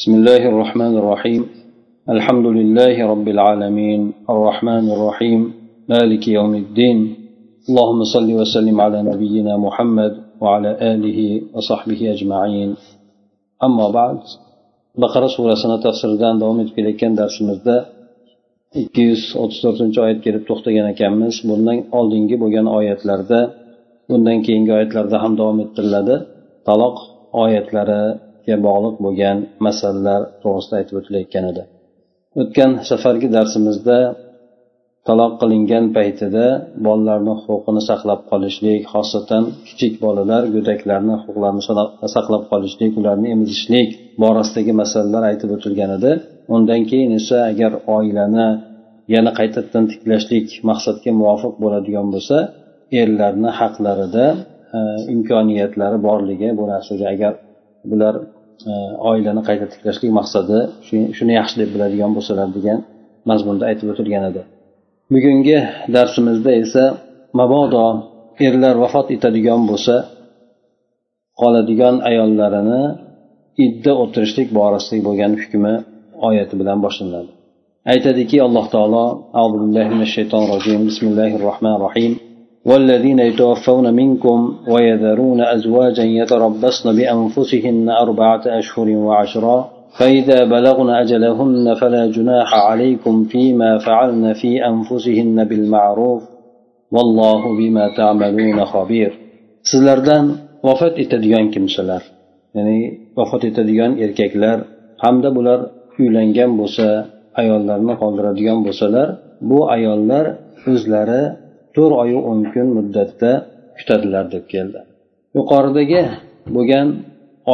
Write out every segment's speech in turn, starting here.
بسم الله الرحمن الرحيم الحمد لله رب العالمين الرحمن الرحيم مالك يوم الدين اللهم صل وسلم على نبينا محمد وعلى آله وصحبه أجمعين أما بعد baqara surasini tafsiridan davom etib kelayotgan darsimizda ikki yuz o'ttiz to'rtinchi oyat kelib to'xtagan ekanmiz bundan oldingi bo'lgan oyatlarda bundan keyingi oyatlarda ham davom ettiriladi taloq ga bog'liq bo'lgan masalalar to'g'risida aytib o'tilayotgan edi. O'tgan safargi darsimizda taloq qilingan paytida bolalarni huquqini saqlab qolishlik xosatan kichik bolalar go'daklarni huquqlarini saqlab qolishlik ularni emizishlik borasidagi masalalar aytib o'tilgan edi. Undan keyin esa agar oilani yana qaytadan tiklashlik maqsadga muvofiq bo'ladigan bo'lsa erlarni haqlarida e, imkoniyatlari borligi bu narsaga agar bular e, oilani qayta tiklashlik maqsadi shuni yaxshi deb biladigan bo'lsalar degan mazmunda aytib o'tilgan edi. Bugungi darsimizda esa mabodo erlar vafot etadigan bo'lsa qoladigan ayollarini idda o'tirishlik borasidagi bo'lgan hukmi oyati bilan boshlanadi. Aytadiki alloh taolo shaytonir rojim. Bismillahir rohmanir rohim والذين يتوفون منكم ويذرون أزواجا يتربصن بأنفسهن أربعة أشهر وعشرا فإذا بلغن أجلهن فلا جناح عليكم فيما فعلن في أنفسهن بالمعروف والله بما تعملون خبير sizlardan vafot etadigan kimsalar ya'ni vafot etadigan erkaklar hamda bular uylangan bo'lsa ayollarni qoldiradigan bo'lsalar bu ayollar o'zlari to'rt oyu o'n kun muddatda kutadilar deb keldi. Yuqoridagi bo'lgan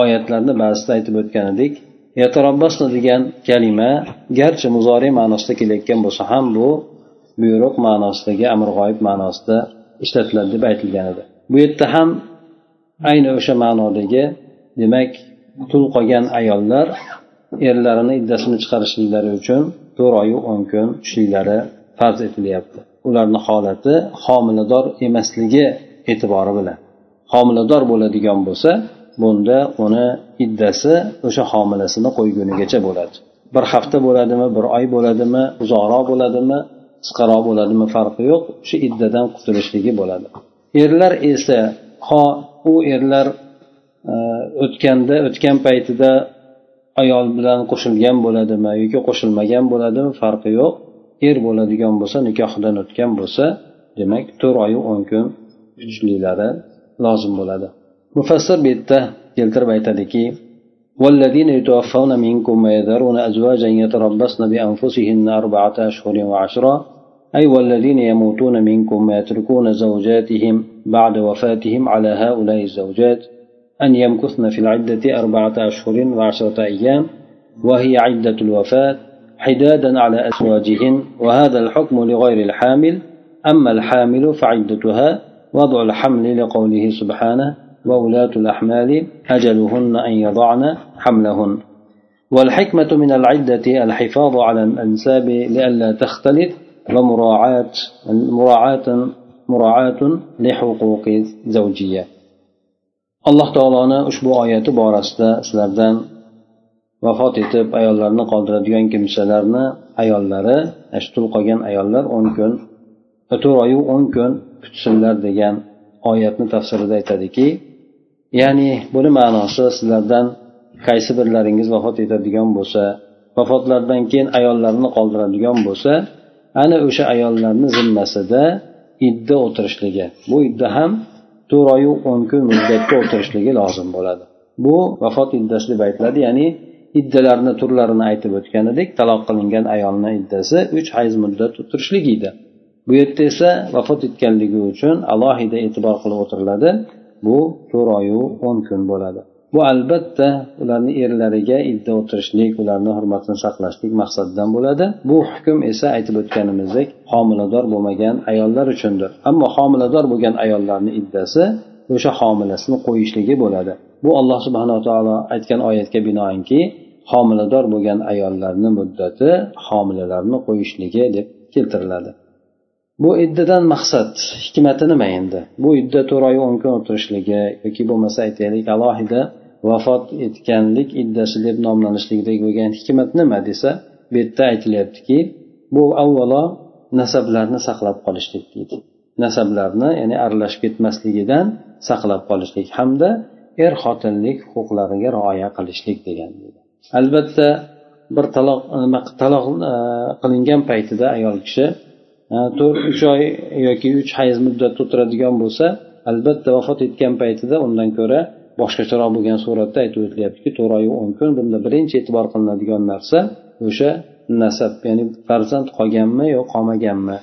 oyatlarni ba'zida aytib o'tgan edik yatarabbasna degan kalima garchi muzoriy ma'nosida kelayotgan bo'lsa ham bu buyruq ma'nosidagi amr g'oyib ma'nosida ishlatiladi deb aytilgan edi. Bu yerda ham ayni o'sha ma'nodagi demak tul qolgan ayollar erlarini iddasini chiqarishliklari uchun to'rt oyu o'n kun tushliklari farz etilyapti. Ularni holati homilador emasligi e'tibori bilan. Homilador bo'ladigan bo'lsa bunda uni iddasi o'sha homilasini qo'ygunigacha bo'ladi. Bir hafta bo'ladimi bir oy bo'ladimi uzoqroq bo'ladimi qisqaroq bo'ladimi farqi yo'q shu iddadan qutulishligi bo'ladi. Erlar esa ho u erlar e, o'tganda o'tgan paytida ayol bilan qo'shilgan bo'ladimi yoki qo'shilmagan bo'ladimi farqi yo'q. Er bo'ladigan bo'lsa nikohdan o'tgan bo'lsa demak to'rt oyu o'n kun kutishliklari lozim bo'ladi. Mufassir bu yerda keltirib aytadiki والذين يتوفون منكم ويذرون أزواجا يتربصن بأنفسهن أربعة أشهر وعشرا أي والذين يموتون منكم ويتركون زوجاتهم بعد وفاتهم على هؤلاء الزوجات أن يمكثن في العدة أربعة أشهر وعشرة أيام وهي عدة الوفاة حدادا على أزواجهن وهذا الحكم لغير الحامل. أما الحامل فعدتها وضع الحمل لقوله سبحانه وولاة الأحمال أجلهن أن يضعن حملهن. والحكمة من العدة الحفاظ على الأنساب لئلا تختلط ومراعاة مراعاة مراعاة لحقوق زوجية alloh taoloni ushbu oyati borasida sizlardan vafot etib ayollarni qoldiradigan kimsalarni ayollari ashtul qolgan ayollar o'n kun to'rt o'n kun kutsinlar degan oyatni tafsirida aytadiki ya'ni buni ma'nosi sizlardan qaysi birlaringiz vafot etadigan bo'lsa vafotlaridan keyin ayollarni qoldiradigan bo'lsa ana o'sha ayollarni zimmasida idda o'tirishligi bu idda ham to'rt oyu o'n kun muddatga o'tirishligi lozim bo'ladi. Bu vafot iddasi deb aytiladi ya'ni iddalarni turlarini aytib o'tgan edik taloq qilingan ayolni iddasi uch hayz muddat o'tirishlik edi. Bu yerda esa vafot etganligi uchun alohida e'tibor qilib o'tiriladi. Bu to'rt oyu o'n kun bo'ladi. Bu albatta ularni erlariga idda o'tirishlik ularni hurmatini saqlashlik maqsadidan bo'ladi. Bu hukm esa aytib o'tganimizdek homilador bo'lmagan ayollar uchundir. Ammo homilador bo'lgan ayollarni iddasi o'sha homilasini qo'yishligi bo'ladi. Bu alloh subhanaa taolo aytgan oyatga binoanki homilador bo'lgan ayollarni muddati homilalarni qo'yishligi deb keltiriladi. Bu iddadan maqsad hikmati nima endi? Bu idda to'rt oy o'n kun o'tirishligi yoki bo'lmasa aytaylik alohida vafot etganlik iddasi deb nomlanishligidagi bo'lgan hikmat nima desa bu yerda aytilyaptiki bu avvalo nasablarni saqlab qolishlik deydi. Nasablarni ya'ni aralashib ketmasligidan saqlab qolishlik hamda er xotinlik huquqlariga rioya qilishlik degan albatta bir taloq e, nima taloq e, qilingan paytida ayol kishi e, to'rt uch oy yoki uch hayz muddatda o'tiradigan bo'lsa albatta vafot etgan paytida undan ko'ra boshqacharoq bo'lgan suratda aytib o'tilyaptiki to'rt oyu o'n kun bunda birinchi e'tibor qilinadigan narsa o'sha nasab ya'ni farzand qolganmi yo qolmaganmi?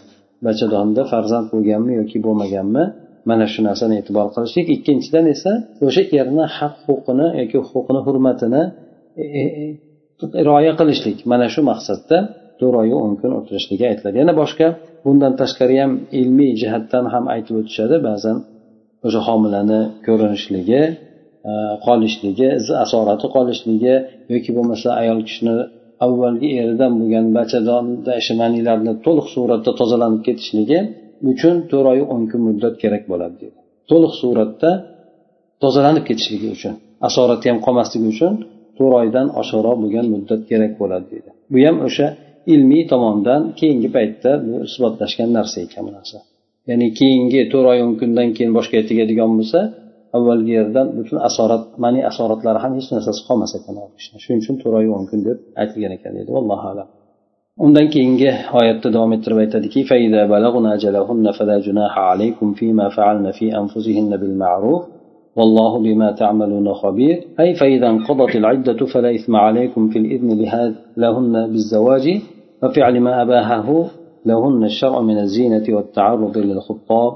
Bachadonda farzand bo'lganmi yoki bo'lmaganmi? Mana shu narsani e'tibor qilishlik. Ikkinchidan esa o'sha erni haq huquqini yoki huquqini hurmatini E, e, rioya qilishlik. Mana shu maqsadda to'rt oyu o'n kun o'tirishligi aytiladi. Yana boshqa bundan tashqari ham ilmiy jihatdan ham aytib o'tishadi. Ba'zan o'sha homilani ko'rinishligi e, qolishligi asorati qolishligi yoki bo'lmasa ayol kishini avvalgi eridan bo'lgan bachadonda shemanilarni to'liq suratda tozalanib ketishligi uchun to'rt oy o'n kun muddat kerak bo'ladi deydi. To'liq suratda tozalanib ketishligi uchun asorati ham qolmasligi uchun to'rt oydan oshiqroq bo'lgan muddat kerak bo'ladi deydi bu ham o'sha ilmiy tomondan keyingi paytda bu isbotlashgan narsa ekan bu narsa ya'ni keyingi to'rt oy o'n kundan keyin boshqa tegadigan bo'lsa avvalgi yerdan butun asorat mani asoratlari ham hech narsasi qolmas ekan shuning uchun to'rt oy o'n kun deb aytilgan ekan deydi allohu alam undan keyingi oyatda davom ettirib aytadiki فلا جناح عليكم فيما فعلن في أنفسهن بالمعروف والله بما تعملون خبير. أي فإذا انقضت العدة فلا إثم عليكم في الإذن لهن بالزواج. وفعل ما أباهه لهن الشرع من الزينة والتعرض للخطاب.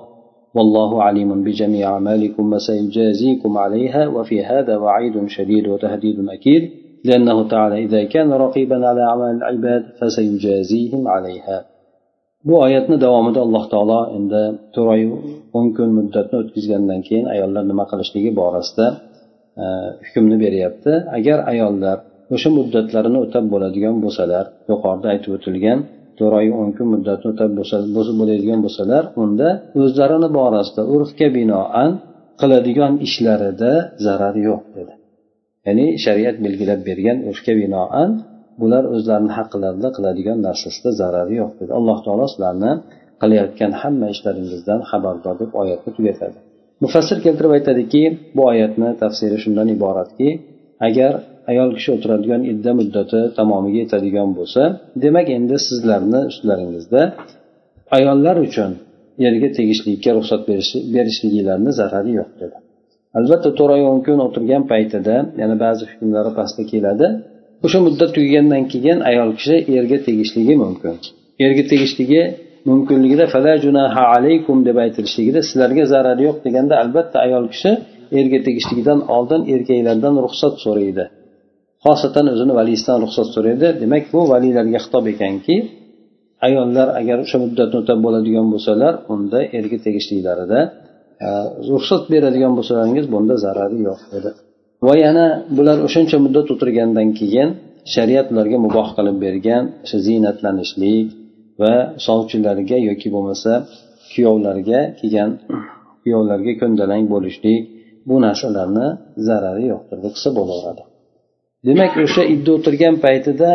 والله عليم بجميع أعمالكم وسيجازيكم عليها. وفي هذا وعيد شديد وتهديد أكيد لأنه تعالى إذا كان رقيبا على أعمال العباد فسيجازيهم عليها. Bu oyatni davomida alloh taolo endi to'rt oy o'n kun muddatni o'tkazgandan keyin ayollar nima qilishligi borasida e, hukmni beryapti. Agar ayollar o'sha muddatlarini o'tab bo'ladigan bo'lsalar yuqorida aytib o'tilgan to'rt oy o'n kun muddatni o'tab bo'ladigan bo'lsalar unda o'zlarini borasida urfga binoan qiladigan ishlarida zarar yo'q dedi. Ya'ni shariat belgilab bergan urfga binoan bular o'zlarini haqqilarida qiladigan narsasida zarari yo'q dedi. Alloh taolo sizlarni qilayotgan hamma ishlaringizdan xabardor deb oyatni tugatadi. Mufassir keltirib aytadiki bu oyatni tafsiri shundan iboratki agar ayol kishi o'tiradigan idda muddati tamomiga yetadigan bo'lsa demak endi sizlarni ustlaringizda ayollar uchun erga tegishlikka ruxsat berishligilarni zarari yo'q dedi. Albatta to'rt oy o'n kun o'tirgan paytida yana ba'zi hukmlari pastda keladi. O'sha muddat tugagandan keyin ayol kishi erga tegishligi mumkin. Erga tegishligi mumkinligida fala junaha alaykum deb aytilishligida sizlarga zarari yo'q deganda albatta ayol kishi erga tegishligidan oldin erkaklardan ruxsat so'raydi. Xosatan o'zini valisidan ruxsat so'raydi. Demak bu valiylarga xitob ekanki ayollar agar o'sha muddatni o'tab bo'ladigan bo'lsalar unda erga tegishliklarida e, ruxsat beradigan bo'lsalaringiz bunda zarari yo'q dedi. Va yana bular o'shancha muddat o'tirgandan keyin shariat ularga muboh qilib bergan o'sha ziynatlanishlik va sovchilarga yoki bo'lmasa kuyovlarga kelgan kuyovlarga ko'ndalang bo'lishlik bu narsalarni zarari yo'qdir bu qilsa bo'laveradi. Demak o'sha idda o'tirgan paytida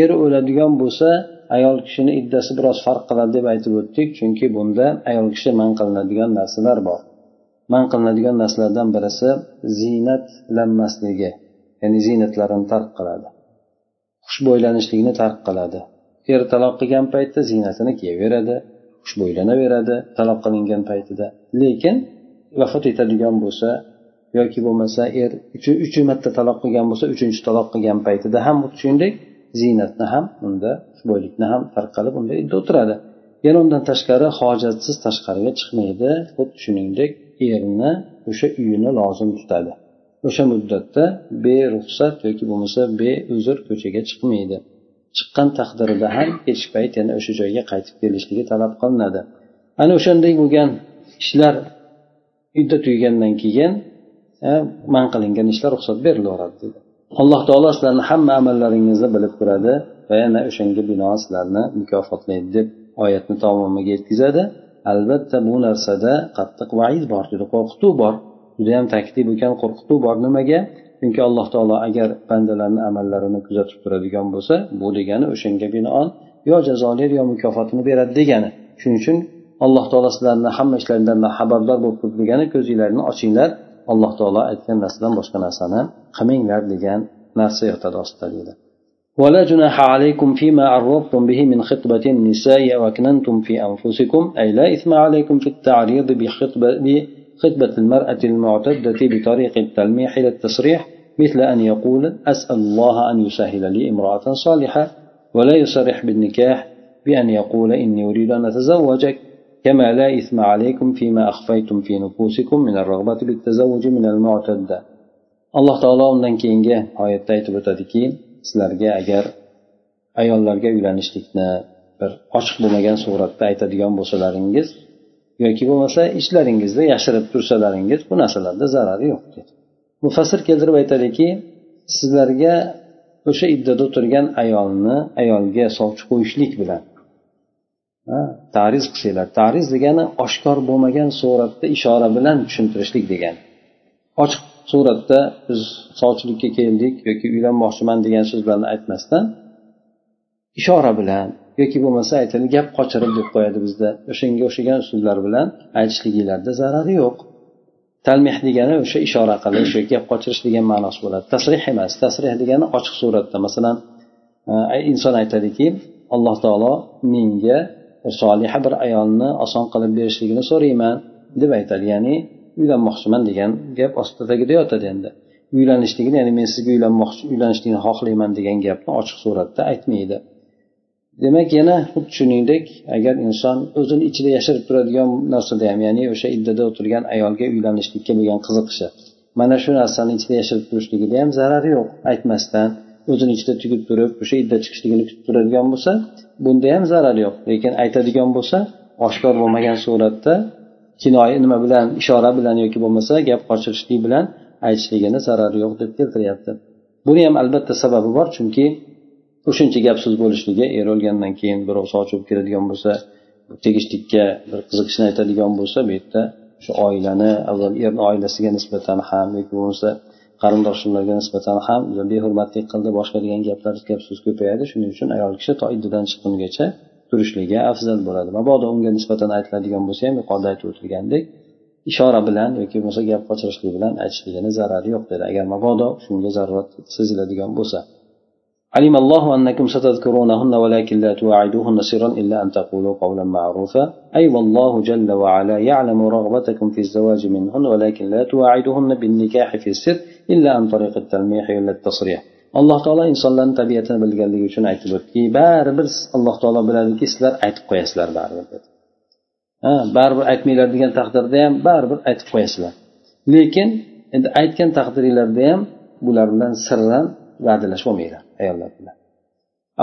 eri o'ladigan bo'lsa ayol kishini iddasi biroz farq qiladi deb aytib o'tdik chunki bunda ayol kishi man qilinadigan narsalar bor. Man qilinadigan narsalardan birisi ziynatlanmasligi ya'ni ziynatlarini tark qiladi. Xushbo'ylanishlikni tark qiladi. Er taloq qilgan paytda ziynatini kiyaveradi xushbo'ylanaveradi taloq qilingan paytida. Lekin vafot etadigan bo'lsa yoki bo'lmasa er uch marta taloq qilgan bo'lsa uchinchi taloq qilgan paytida ham shuningdek ziynatni ham unda xushbo'ylikni ham tarqalib unda uyda o'tiradi. Yana undan tashqari hojatsiz tashqariga chiqmaydi. Xuddi shuningdek erni o'sha uyini lozim tutadi. O'sha muddatda beruxsat yoki bo'lmasa beuzr ko'chaga chiqmaydi. Chiqqan taqdirida ham kechki payt yana o'sha joyga qaytib kelishligi talab qilinadi. Ana o'shanday bo'lgan ishlar iddat tugagandan keyin man qilingan ishlar ruxsat berilaveradi dedi. Alloh taolo sizlarni hamma amallaringizni bilib turadi va yana o'shanga binoan sizlarni mukofotlaydi deb oyatni tamomiga yetkazadi. Albatta bu narsada qattiq vaid bor juda qo'rqituv bor. Judayam taklif ekan qo'rqituv bor. Nimaga? Chunki alloh taolo agar bandalarni amallarini kuzatib turadigan bo'lsa bu degani o'shanga binoan yo jazolaydi yo mukofotini beradi degani. Shuning uchun alloh taolo sizlarni hamma ishlaringdan xabardor bo'lib turibdi degani ko'zinglarni ochinglar. Alloh taolo aytgan narsadan boshqa narsani qilmanglar degan narsa yotadi ostida deydi ولا جناح عليكم فيما عرضتم به من خطبة النساء أو أكننتم في أنفسكم أي لا إثم عليكم في التعريض بخطبة, بخطبة المرأة المعتدة بطريق التلميح إلى التصريح مثل أن يقول أسأل الله أن يسهل لي امرأة صالحة ولا يصرح بالنكاح بأن يقول إني أريد أن أتزوجك. كما لا إثم عليكم فيما أخفيتم في نفوسكم من الرغبة بالتزوج من المعتدة. alloh taolo undan keyingi oyatda aytib o'tadiki sizlarga agar ayollarga uylanishlikni bir ochiq bo'lmagan suratda aytadigan bo'lsalaringiz yoki bo'lmasa ichlaringizda yashirib tursalaringiz bu narsalarda zarari yo'q dedi. Mufassir keltirib aytadiki sizlarga o'sha iddada o'tirgan ayolni ayolga sovchi qo'yishlik bilan tariz qilsanglar tariz degani oshkor bo'lmagan suratda ishora bilan tushuntirishlik degani. Ochiq suratda biz sovchilikka keldik yoki uylanmoqchiman degan so'zlarni aytmasdan ishora bilan yoki bo'lmasa aytadi gap qochirib deb qo'yadi bizda. O'shanga o'xshagan usullar bilan aytishliginglarda zarari yo'q. Talmeh degani o'sha ishora qilish yoki gap qochirish degan ma'nosi bo'ladi. Tasrih emas tasrih degani ochiq suratda. Masalan e, inson aytadiki alloh taolo menga soliha bir ayolni oson qilib berishligini so'rayman deb aytadi. Ya'ni uylanmoqchiman degan gap ostidagida yotadi endi. Uylanishligini ya'ni men sizga uylanmoqchi uylanishlikni xohlayman degan gapni ochiq suratda aytmaydi. Demak yana xuddi shuningdek agar inson o'zini ichida yashirib turadigan narsada ham ya'ni o'sha iddada o'tirgan ayolga uylanishlikka bo'lgan qiziqishi mana shu narsani ichida yashirib turishligida ham zarari yo'q. Aytmasdan o'zini ichida tugib turib o'sha idda chiqishligini kutib turadigan bo'lsa bunda ham zarar yo'q. Lekin aytadigan bo'lsa oshkor bo'lmagan suratda kinoya nima bilan ishora bilan yoki bo'lmasa gap qochirishlik bilan aytishligini zarari yo'q deb keltiryapti. Buni ham albatta sababi bor chunki o'shuncha gap so'z bo'lishligi er o'lgandan keyin birov soch olib keladigan bo'lsa tegishlikka bir qiziqishni aytadigan bo'lsa bu yerda shu oilani avval erni oilasiga nisbatan ham yoki bo'lmasa qarindoshlarga nisbatan ham behurmatlik qildi boshqa degan gaplar gap so'z ko'payadi. Shuning uchun ayol kishi to iddadan chiqqungacha turishligi afzal bo'ladi mabodo unga nisbatan aytiladigan bo'lsa ham yuqorida aytib o'tilgandek ishora bilan yoki bo'lmasa gap qochirishlik bilan aytishligini zarari yo'q dedi agar mabodo shunga zarurat seziladigan bo'lsa علم الله أنكم ستذكرونهن ولكن لا تواعدوهن سرا إلا أن تقولوا قولا معروفا أي والله جل وعلا يعلم رغبتكم في الزواج منهن ولكن لا تواعدوهن بالنكاح في السر إلا عن طريق التلميح إلا التصريح alloh taolo insonlarni tabiatini bilganligi uchun aytib o'tdiki baribir alloh taolo biladiki sizlar aytib qo'yasizlar baribir dedi ha baribir aytmanglar degan taqdirda ham baribir aytib qo'yasizlar. Lekin endi aytgan taqdiringlarda ham bular bilan sirran va'dalashib olmanglar ayollar bilan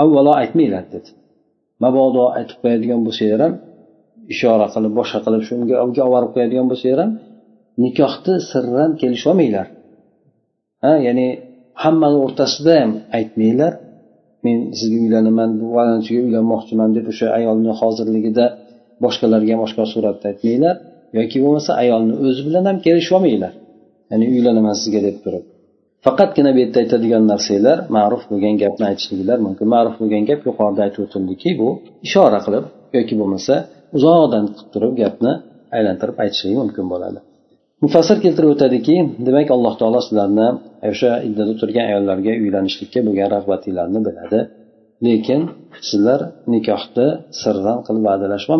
avvalo aytmanglar dedi. Mabodo aytib qo'yadigan bo'lsanglar ham ishora qilib boshqa qilib shunga olib borib qo'yadigan bo'lsanglar ham nikohni sirran kelishib olmanglar ha ya'ni hammani o'rtasida ham aytmanglar. Men sizga uylanaman falonchiga uylanmoqchiman deb o'sha ayolni hozirligida boshqalarga ham oshkor suratda aytmanglar. Yoki bo'lmasa ayolni o'zi bilan ham kelishib olmanglar ya'ni uylanaman sizga deb turib. Faqatgina bu yerda aytadigan narsanglar ma'ruf bo'lgan gapni aytishligilar mumkin. Ma'ruf bo'lgan gap yuqorida aytib o'tildiki bu ishora qilib yoki bo'lmasa uzoqdan qilib turib gapni aylantirib aytishlik mumkin bo'ladi. Mufassir keltirib o'tadiki demak alloh taolo sizlarni o'sha iddada turgan ayollarga uylanishlikka bo'lgan rag'batinglarni biladi. Lekin sizlar nikohni sirdan qilib va'dalashib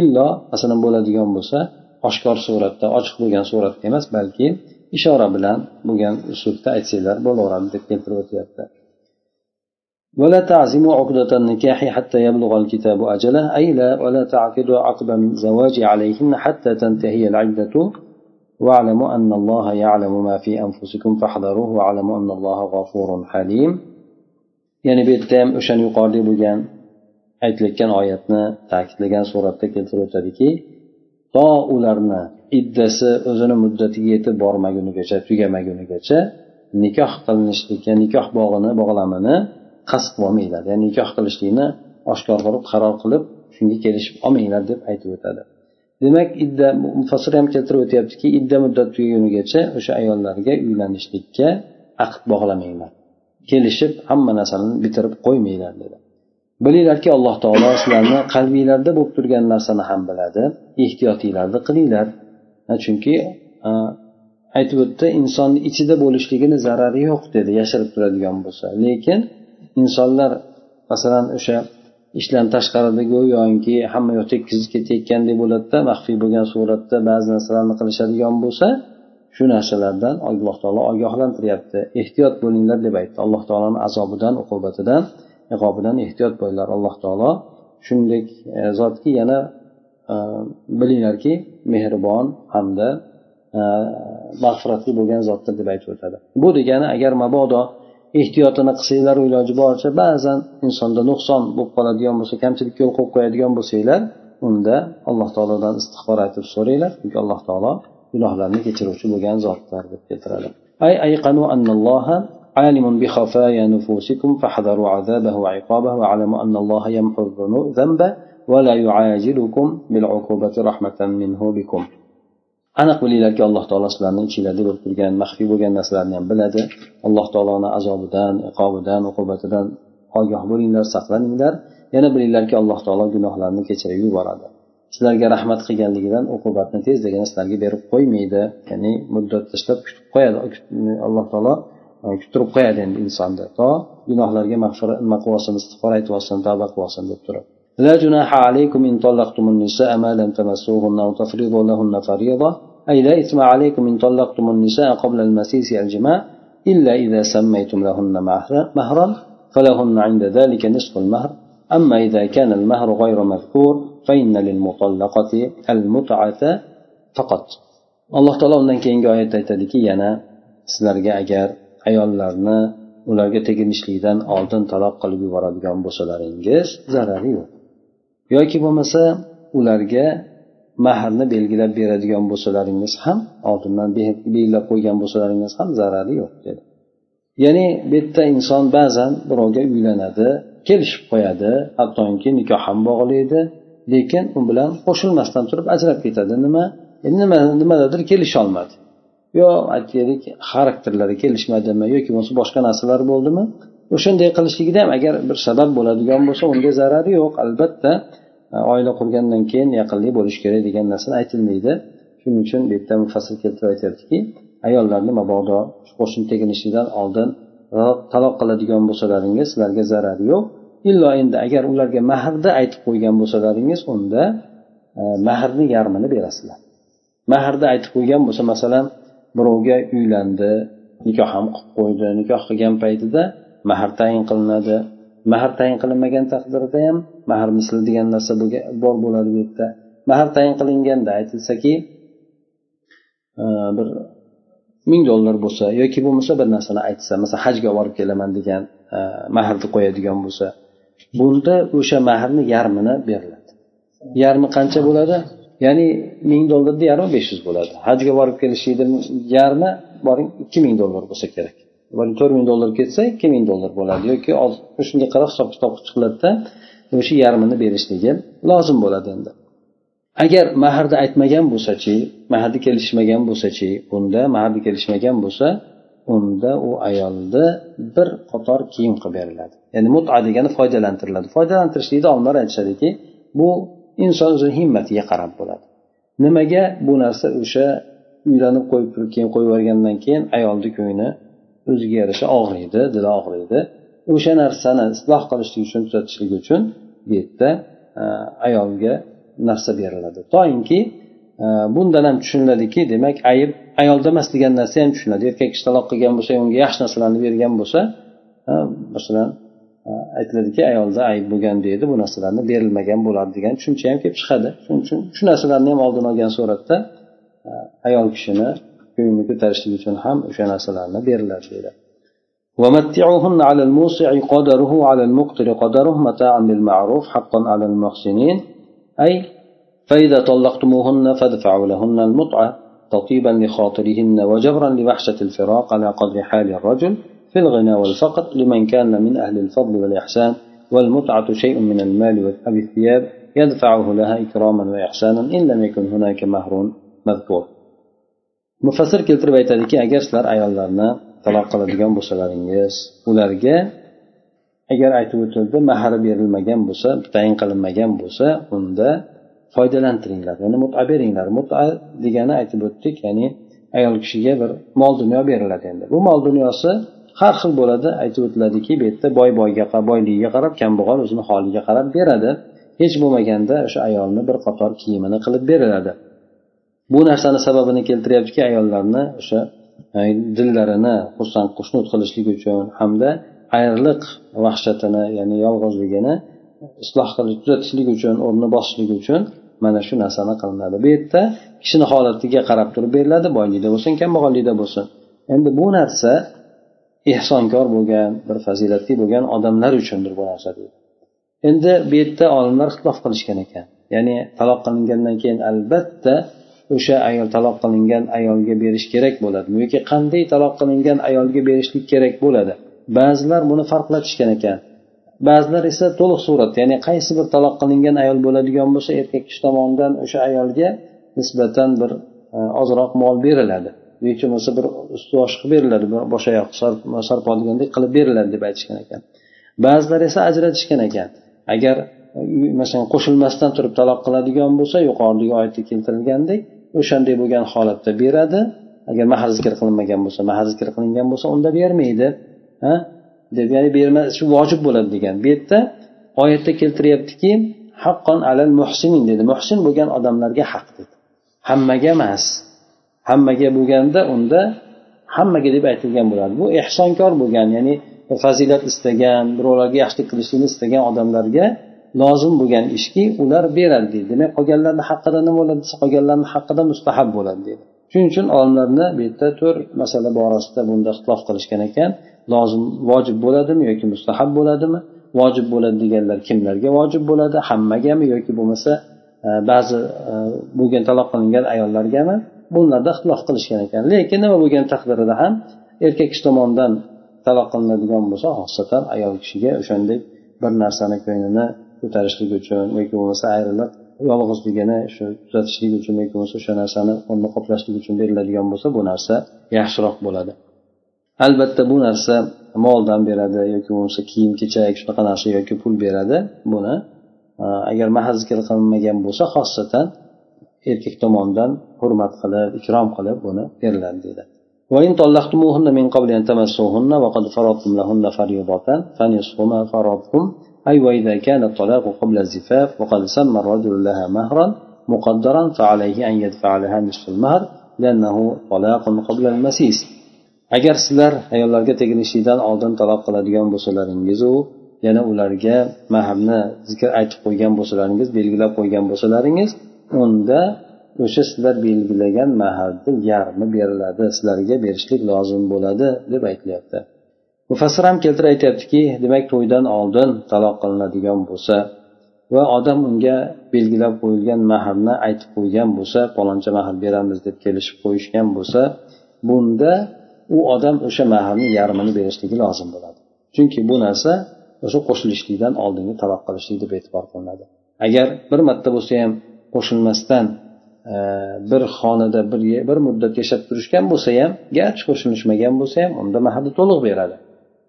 illo masalan bo'ladigan bo'lsa oshkor suratda ochiq bo'lgan suratda emas balki ishora bilan bo'lgan uslubda aytsanglar bo'laveradi deb keltirib o'tyapti. ولا تعزموا عقدة النكاح حتى يبلغ الكتاب أجله أي لا ولا تعقدوا عقد الزواج عليهن حتى تنتهي العدة واعلموا أن الله يعلم ما في أنفسكم فاحذروه واعلموا أن الله غفور حليم يعني بيتام أشان يقارد بجان aytilayotgan oyatni ta'kidlagan suratda keltirib o'tadiki to ularni iddasi o'zini muddatiga yetib bormagunigacha tugamagunigacha nikoh qilinishlikka nikoh bog'ini bog'lamini qasd qilolmanglar ya'ni nikoh qilishlikni oshkor qilib qaror qilib shunga kelishib olmanglar deb aytib o'tadi. Demak idda mufassir ham keltirib o'tyaptiki idda muddat tugagunigacha o'sha ayollarga uylanishlikka aqd bog'lamanglar kelishib hamma narsani bitirib qo'ymanglar dedi. Bilinglarki alloh taolo sizlarni qalbinglarda bo'lib turgan narsani ham biladi ehtiyotinglarni qilinglar. Chunki aytib o'tdi insonni ichida bo'lishligini zarari yo'q dedi yashirib turadigan bo'lsa. Lekin insonlar masalan o'sha ishdan tashqarida go'yoki hamma yoq tekkizib ketayotgandek bo'ladida maxfiy bo'lgan suratda ba'zi narsalarni qilishadigan bo'lsa shu narsalardan alloh taolo ogohlantiryapti. Ehtiyot bo'linglar deb aytdi. Alloh taoloni azobidan uqubatidan iqobidan ehtiyot bo'linglar. Alloh taolo shunday e, zotki yana e, bilinglarki mehribon hamda e, mag'firatli bo'lgan zotdir deb aytib o'tadi. Bu degani agar mabodo ehtiyotini qilsanglar iloji boricha ba'zan insonda nuqson bo'lib qoladigan bo'lsa kamchilikka yo'l qo'yib qo'yadigan bo'lsanglar unda alloh taolodan istig'for aytib so'ranglar chunki alloh taolo gunohlarni kechiruvchi bo'lgan zotdir deb keltiradi أي أيقنوا أن الله عالم بخفايا نفوسكم فاحذروا عذابه وعقابه واعلموا أن الله يمحو الذنب ولا يعاجلكم بالعقوبة رحمة منه بكم aniq bilinglarki alloh taolo sizlarni ichinglarda bo'lib turgan maxfiy bo'lgan narsalarni ham biladi. Alloh taoloni azobidan iqobidan uqubatidan ogoh bo'linglar saqlaninglar. Yana bilinglarki alloh taolo gunohlarni kechirib yuboradi. Sizlarga rahmat qilganligidan uqubatni tezdagina sizlarga berib qo'ymaydi. Ya'ni muddat tashlab kutib qo'yadi alloh taolo e, kuttirib qo'yadi endi insonni to gunohlarga mag'firat nima qilib olsin istig'for aytib olsin tavba qilib olsin deb turib. لا جناح عليكم إن طلقتم النساء ما لم تمسوهن أو تفرضوا لهن فريضة. أي لا إثم عليكم إن طلقتم النساء قبل المسيس الجماع إلا إذا سميتم لهن مهرا فلهن عند ذلك نصف المهر. أما إذا كان المهر غير مذكور فإن للمطلقة المتعة فقط. alloh taolo undan keyingi oyatda aytadiki yana sizlarga agar ayollarni ularga teginishlikdan oldin taloq qilib yuboradigan bo'lsalaringiz zarari yo'q. Yoki bo'lmasa ularga mahrni belgilab beradigan bo'lsalaringiz ham oldindan belgilab qo'ygan bo'lsalaringiz ham zarari yo'q dedi. Ya'ni bu yerda inson ba'zan birovga uylanadi kelishib qo'yadi hattoki nikoh ham bog'laydi lekin u bilan qo'shilmasdan turib ajrab ketadi. Nima? E, nima nimadadir kelisholmadi yo aytaylik xarakterlari kelishmadimi yoki bo'lmasa boshqa narsalar bo'ldimi? O'shanday qilishligida ham agar bir sabab bo'ladigan bo'lsa unga zarari yo'q. Albatta oila qurgandan keyin yaqinlik bo'lishi kerak degan narsa aytilmaydi. Shuning uchun bu yerda mufassir keltirib aytyaptiki ayollarni mabodo qo'shni teginishidan oldin taloq qiladigan bo'lsalaringiz sizlarga zarar yo'q. Illo endi agar ularga mahrni aytib qo'ygan bo'lsalaringiz unda e, mahrni yarmini berasizlar. Mahrni aytib qo'ygan bo'lsa masalan birovga uylandi nikoh ham qilib qo'ydi nikoh qilgan paytida mahr tayin qilinadi. Mahr tayin qilinmagan taqdirda ham mahr misli degan narsa bor bo'ladi bu yerda. Mahr tayin qilinganda aytilsaki e, bir ming dollar bo'lsa yoki bo'lmasa bir narsani aytsa masalan hajga borib kelaman degan e, mahrni qo'yadigan bo'lsa bunda o'sha mahrni yarmini beriladi. Yarmi qancha bo'ladi? Ya'ni ming dollarni yarmi besh yuz bo'ladi. Hajga borib kelishlikni yarmi boring ikki ming dollar bo'lsa kerak. To'rt ming dollar ketsa ikki ming dollar bo'ladi yoki shunga qarab hisob kitob qilib chiqiladida o'sha yarmini berishligi lozim bo'ladi endi. Agar mahrni aytmagan bo'lsachi mahrni kelishmagan bo'lsachi unda mahrni kelishmagan bo'lsa unda u ayolni bir qator kiyim qilib beriladi. Ya'ni muta degani foydalantiriladi. Foydalantirishlikda olimlar aytishadiki bu inson o'zini himmatiga qarab bo'ladi. Nimaga bu narsa o'sha uylanib qo'yib turib keyin qo'yib yuborgandan keyin ayolni ko'ngli o'ziga yarasha og'riydi dili og'riydi. O'sha narsani isloh qilishlik uchun tuzatishlik uchun bu yerda e, ayolga narsa beriladi. Toinki e, bundan ham tushuniladiki demak ayb ayolda emas degan narsa ham tushuniladi erkak kishi taloq qilgan bo'lsa unga yaxshi narsalarni bergan bo'lsa e, masalan aytiladiki ayolda ayb bo'lgan deydi bu narsalarni berilmagan bo'ladi degan tushuncha ham kelib chiqadi. Shuning uchun shu narsalarni ham oldini olgan suratda ayol kishini ko'nglini ko'tarishlik uchun ham o'sha narsalarni beriladi deydi ومتعوهن على الموسع قدره على المقتر قدره متاعا بالمعروف حقا على المحسنين أي فإذا طلقتموهن فادفعوا لهن المتعة تطيبا لخاطرهن وجبرا لوحشة الفراق على قدر حال الرجل في الغنى والفقر لمن كان من أهل الفضل والإحسان والمتعة شيء من المال أو الثياب يدفعه لها إكراما وإحسانا إن لم يكن هناك مهر مذكور mufassir keltirib aytadiki agar sizlar ayollarni taloq qiladigan bo'lsalaringiz ularga agar aytib o'tildi mahri berilmagan bo'lsa tayin qilinmagan bo'lsa unda foydalantiringlar ya'ni muta beringlar. Muta degani aytib o'tdik ya'ni ayol kishiga bir mol dunyo beriladi endi. Bu mol dunyosi har xil bo'ladi aytib o'tiladiki bu yerda boy boyga boyligiga qarab kambag'al o'zini holiga qarab beradi. Hech bo'lmaganda o'sha ayolni bir qator kiyimini qilib beriladi. Bu narsani sababini keltiryaptiki ayollarni o'sha dillarini xursand xushnud qilishlik uchun hamda ayriliq vahshatini ya'ni yolg'izligini isloh qilish tuzatishlik uchun o'rnini bosishlik uchun mana shu narsani qilinadi. Bu yerda kishini holatiga qarab turib beriladi boylikda bo'lsin kambag'allikda bo'lsin. Endi bu narsa ehsonkor bo'lgan bir fazilatli bo'lgan odamlar uchundir bu narsa deydi. Endi bu yerda olimlar ixtilof qilishgan ekan. Ya'ni taloq qilingandan keyin albatta o'sha ayol taloq qilingan ayolga berish kerak bo'ladi. Yoki qanday taloq qilingan ayolga berishlik kerak bo'ladi? Ba'zilar buni farqlatishgan ekan. Ba'zilar esa to'liq suratda ya'ni qaysi bir taloq qilingan ayol bo'ladigan bo'lsa erkak kishi tomonidan o'sha ayolga nisbatan bir e, ozroq mol beriladi. Yoki bo'lmasa bir usti bosh qilib beriladi bosh oyoq sarpo degandek qilib beriladi deb aytishgan ekan. Ba'zilar esa ajratishgan ekan. Agar masalan qo'shilmasdan turib taloq qiladigan bo'lsa yuqoridagi oyatda keltirilgandek o'shanday bo'lgan holatda beradi. Agar mahr zikr qilinmagan bo'lsa mahr zikr qilingan bo'lsa unda bermaydi. Ha? Deb ya'ni berma shu vojib bo'ladi degan. Bu yerda oyatda keltiryaptiki haqqon alal muhsinin dedi. Muhsin bo'lgan odamlarga haq dedi. Hammaga emas. Hammaga bo'lganda unda hammaga deb aytilgan bo'ladi. Bu ehsonkor bo'lgan ya'ni fazilat istagan birovlarga yaxshilik qilishlikni istagan odamlarga lozim bo'lgan ishki ular beradi deydi demak qolganlarni haqida nima bo'ladi desa qolganlarni haqida mustahab bo'ladi deydi shuning uchun olimlarni bu yerda to'rt masala borasida bunda ixtilof qilishgan ekan. Lozim vojib bo'ladimi yoki mustahab bo'ladimi? Vojib bo'ladi deganlar kimlarga vojib bo'ladi? Hammagami yoki bo'lmasa e, ba'zi e, bo'lgan taloq qilingan ayollargami? Bunlarda ixtilof qilishgan ekan. Lekin nima bo'lgan taqdirida ham erkak kishi tomonidan taloq qilinadigan bo'lsa xosatan ayol kishiga o'shanday bir narsani ko'nglini ko'tarishlik uchun yoki bo'lmasa ayriliq yolg'izligini shu tuzatishlik uchun yoki bo'lmasa o'sha narsani o'rnini qoplashlik uchun beriladigan bo'lsa bu narsa yaxshiroq bo'ladi albatta bu narsa moldan beradi yoki bo'lmasa kiyim kechak shunaqa narsa yoki pul beradi buni agar mahar zikr qilinmagan bo'lsa xosatan erkak tomonidan hurmat qilib ikrom qilib buni beriladi deydi وإن طلقتموهن من قبل أن تمسوهن وقد فرضتم لهن فريضة فنصف ما فرضتم أي وإذا كان الطلاق قبل الزفاف وقد سمى الرجل لها مهرا مقدرا فعليه أن يدفع لها نصف المهر لأنه طلاق قبل المسيس agar sizlar ayollarga teginishlikdan oldin taloq qiladigan bo'lsalaringizu yana ularga mahrni zikr aytib qo'ygan bo'lsalaringiz belgilab qo'ygan bo'lsalaringiz unda o'sha sizlar belgilagan maharni yarmi beriladi sizlarga berishlik lozim bo'ladi deb aytilyapti Mufassir ham keltirib aytyaptiki demak to'ydan oldin taloq qilinadigan bo'lsa va odam unga belgilab qo'yilgan mahrni aytib qo'ygan bo'lsa paloncha mahr beramiz deb kelishib qo'yishgan bo'lsa bunda u odam o'sha mahrni yarmini berishligi lozim bo'ladi. Chunki bu narsa o'sha qo'shilishlikdan oldingi taloq qilishlik deb e'tibor qilinadi. Agar bir marta bo'lsa ham qo'shilmasdan e, bir xonada bir bir muddat yashab turishgan bo'lsa ham garchi qo'shilishmagan bo'lsa ham unda mahrni to'liq beradi.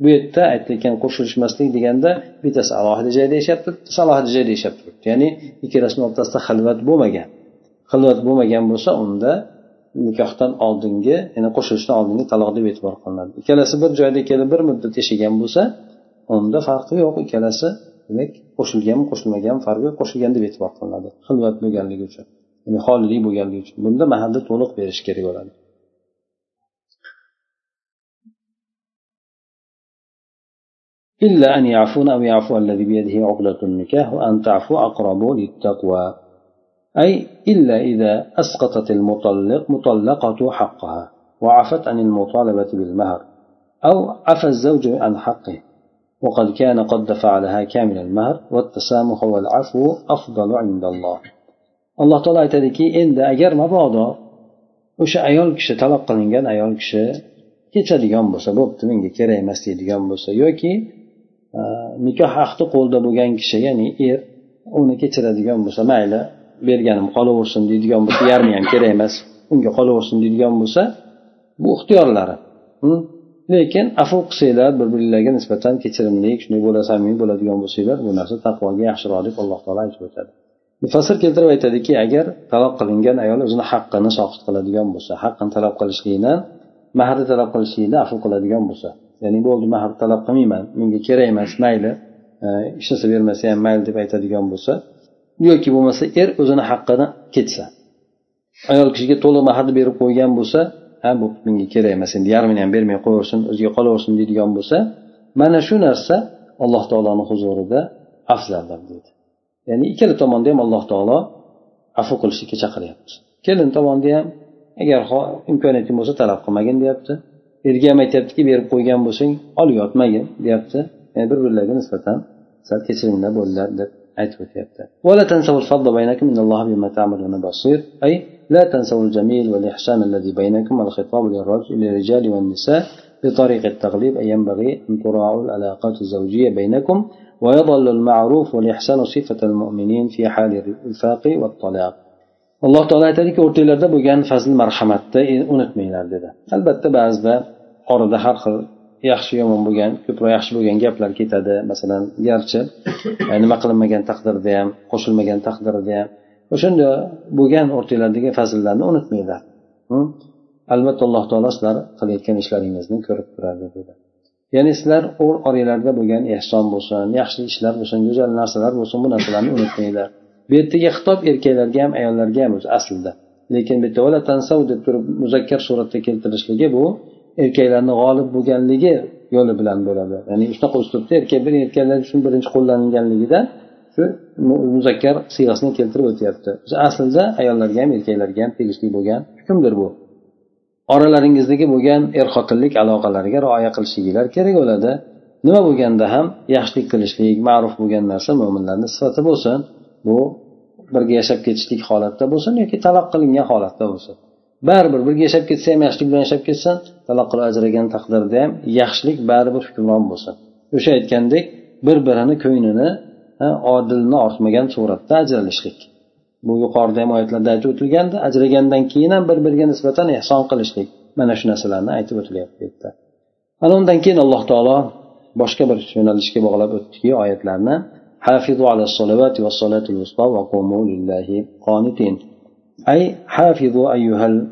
Bu yerda aytilayotgan qo'shilishmaslik deganda bittasi alohida joyda yashab turibdi bittasi alohida joyda yashab turibdi ya'ni ikkalasini o'rtasida xilvat bo'lmagan. Xilvat bo'lmagan bo'lsa unda nikohdan oldingi ya'ni qo'shilishdan oldingi taloq deb e'tibor qilinadi. Ikkalasi bir joyda kelib bir muddat yashagan bo'lsa unda farqi yo'q. Ikkalasi demak qo'shilganmi qo'shilmagan farqi yo'q. Qo'shilgan deb e'tibor qilinadi. Xilvat bo'lganligi uchun ya'ni holilik bo'lganligi uchun. Bunda mahalda to'liq berish kerak bo'ladi. إلا أن يعفون أو يعفو الذي بيده عقدة النكاح وأن تعفو أقرب للتقوى. أي إلا إذا أسقطت المطلق مطلقة حقها وعفت عن المطالبة بالمهر أو عفى الزوج عن حقه. وقد كان قد دفع لها كامل المهر والتسامح والعفو أفضل عند الله. alloh taolo aytadiki endi agar mabodo o'sha ayol kishi taloq qilingan ayol kishi kechadigan bo'lsa bo'pti menga kerak emas deydigan bo'lsa yoki nikoh ahdi qo'lda bo'lgan kishi ya'ni er uni kechiradigan bo'lsa mayli berganim qolaversin deydigan bo'lsa yarmi ham kerak emas unga qolaversin deydigan bo'lsa bu ixtiyorlari. Lekin afu qilsanglar bir biringlarga nisbatan kechirimli shunday bo'la samimiy bo'ladigan bo'lsanglar bu narsa taqvoga yaxshiroq deb alloh taolo aytib o'tadi. Mufassir keltirib aytadiki agar taloq qilingan ayol o'zini haqqini soqit qiladigan bo'lsa haqqini talab qilishlikdan mahrni talab qilishlikda afu qiladigan bo'lsa ya'ni bo'ldi mahr talab qilmayman menga kerak emas mayli e, ishlasa bermasa ham mayli deb aytadigan bo'lsa yoki bo'lmasa er o'zini haqqini ketsa. Ayol kishiga to'liq mahrni berib qo'ygan bo'lsa ha bu menga kerak emas endi yarmini ham bermay qo'yaversin o'ziga qolaversin deydigan bo'lsa mana shu narsa alloh taoloni huzurida afzaldir deydi ya'ni ikkala tomonda ham alloh taolo afu qilishlikka chaqiryapti. Kelin tomonda ham agar imkoniyating bo'lsa talab qilmagin deyapti. Erga ham aytyaptiki berib qo'ygan bo'lsang olib yotmagin deyapti. Ya'ni bir birlariga nisbatan sal kechiringlar bo'linglar deb aytib o'tyapti. أي لا تنسوا الجميل والإحسان الذي بينكم الخطاب للرجال والنساء بطريق التغليب أي ينبغي أن تراعوا العلاقات الزوجية بينكم ويظل المعروف والإحسان صفة المؤمنين في حال الإنفاق والطلاق alloh taolo aytadiki o'rtanglarda bo'lgan fazl marhamatni e, unutmanglar dedi. Albatta ba'zida orada har xil yaxshi yomon bo'lgan ko'proq yaxshi bo'lgan gaplar ketadi. Masalan garchi nima qilinmagan taqdirda ham qo'shilmagan taqdirda ham o'shanda bo'lgan o'rtanglardagi fazillarni unutmanglar. Albatta alloh taolo sizlar qilayotgan ishlaringizni ko'rib turadi dedi. Ya'ni sizlar oranglarda bo'lgan ehson bo'lsin yaxshi ishlar bo'lsin go'zal narsalar bo'lsin bu narsalarni unutmanglar. Bu yerdagi xitob erkaklarga ham ayollarga ham o'zi aslida. Lekin bu yerda deb turib muzakkar suratda keltirishligi bu erkaklarni g'olib bo'lganligi yo'li bilan bo'ladi. Ya'ni shunaqa uslubda erkak bir erkaklar uchun birinchi qo'llanilganligida shu muzakkar siyg'asini keltirib o'tyapti. Aslida ayollarga ham erkaklarga ham tegishli bo'lgan hukmdir bu. Oralaringizdagi bo'lgan er xotinlik aloqalariga rioya qilishliginglar kerak bo'ladi. Nima bo'lganda ham yaxshilik qilishlik ma'ruf bo'lgan narsa mo'minlarni sifati bo'lsin. Bu birga yashab ketishlik holatda bo'lsin yoki taloq qilingan holatda bo'lsin. Baribir birga yashab ketsa ham yaxshilik bilan yashab ketsin taloq qilib ajragan taqdirda ham yaxshilik baribir hukmron bo'lsin. O'sha aytgandek bir birini ko'nglini odilni ortmagan suratda ajralishlik. Bu yuqorida ham oyatlarda aytib o'tilgandi ajragandan keyin ham bir biriga nisbatan ehson qilishlik. Mana shu narsalarni aytib o'tilyapti bu yerda. Ana undan keyin alloh taolo boshqa bir yo'nalishga bog'lab o'tdiki oyatlarni حافظوا على الصلوات والصلاة الوسطى وقوموا لله قانتين. أي حافظوا أيها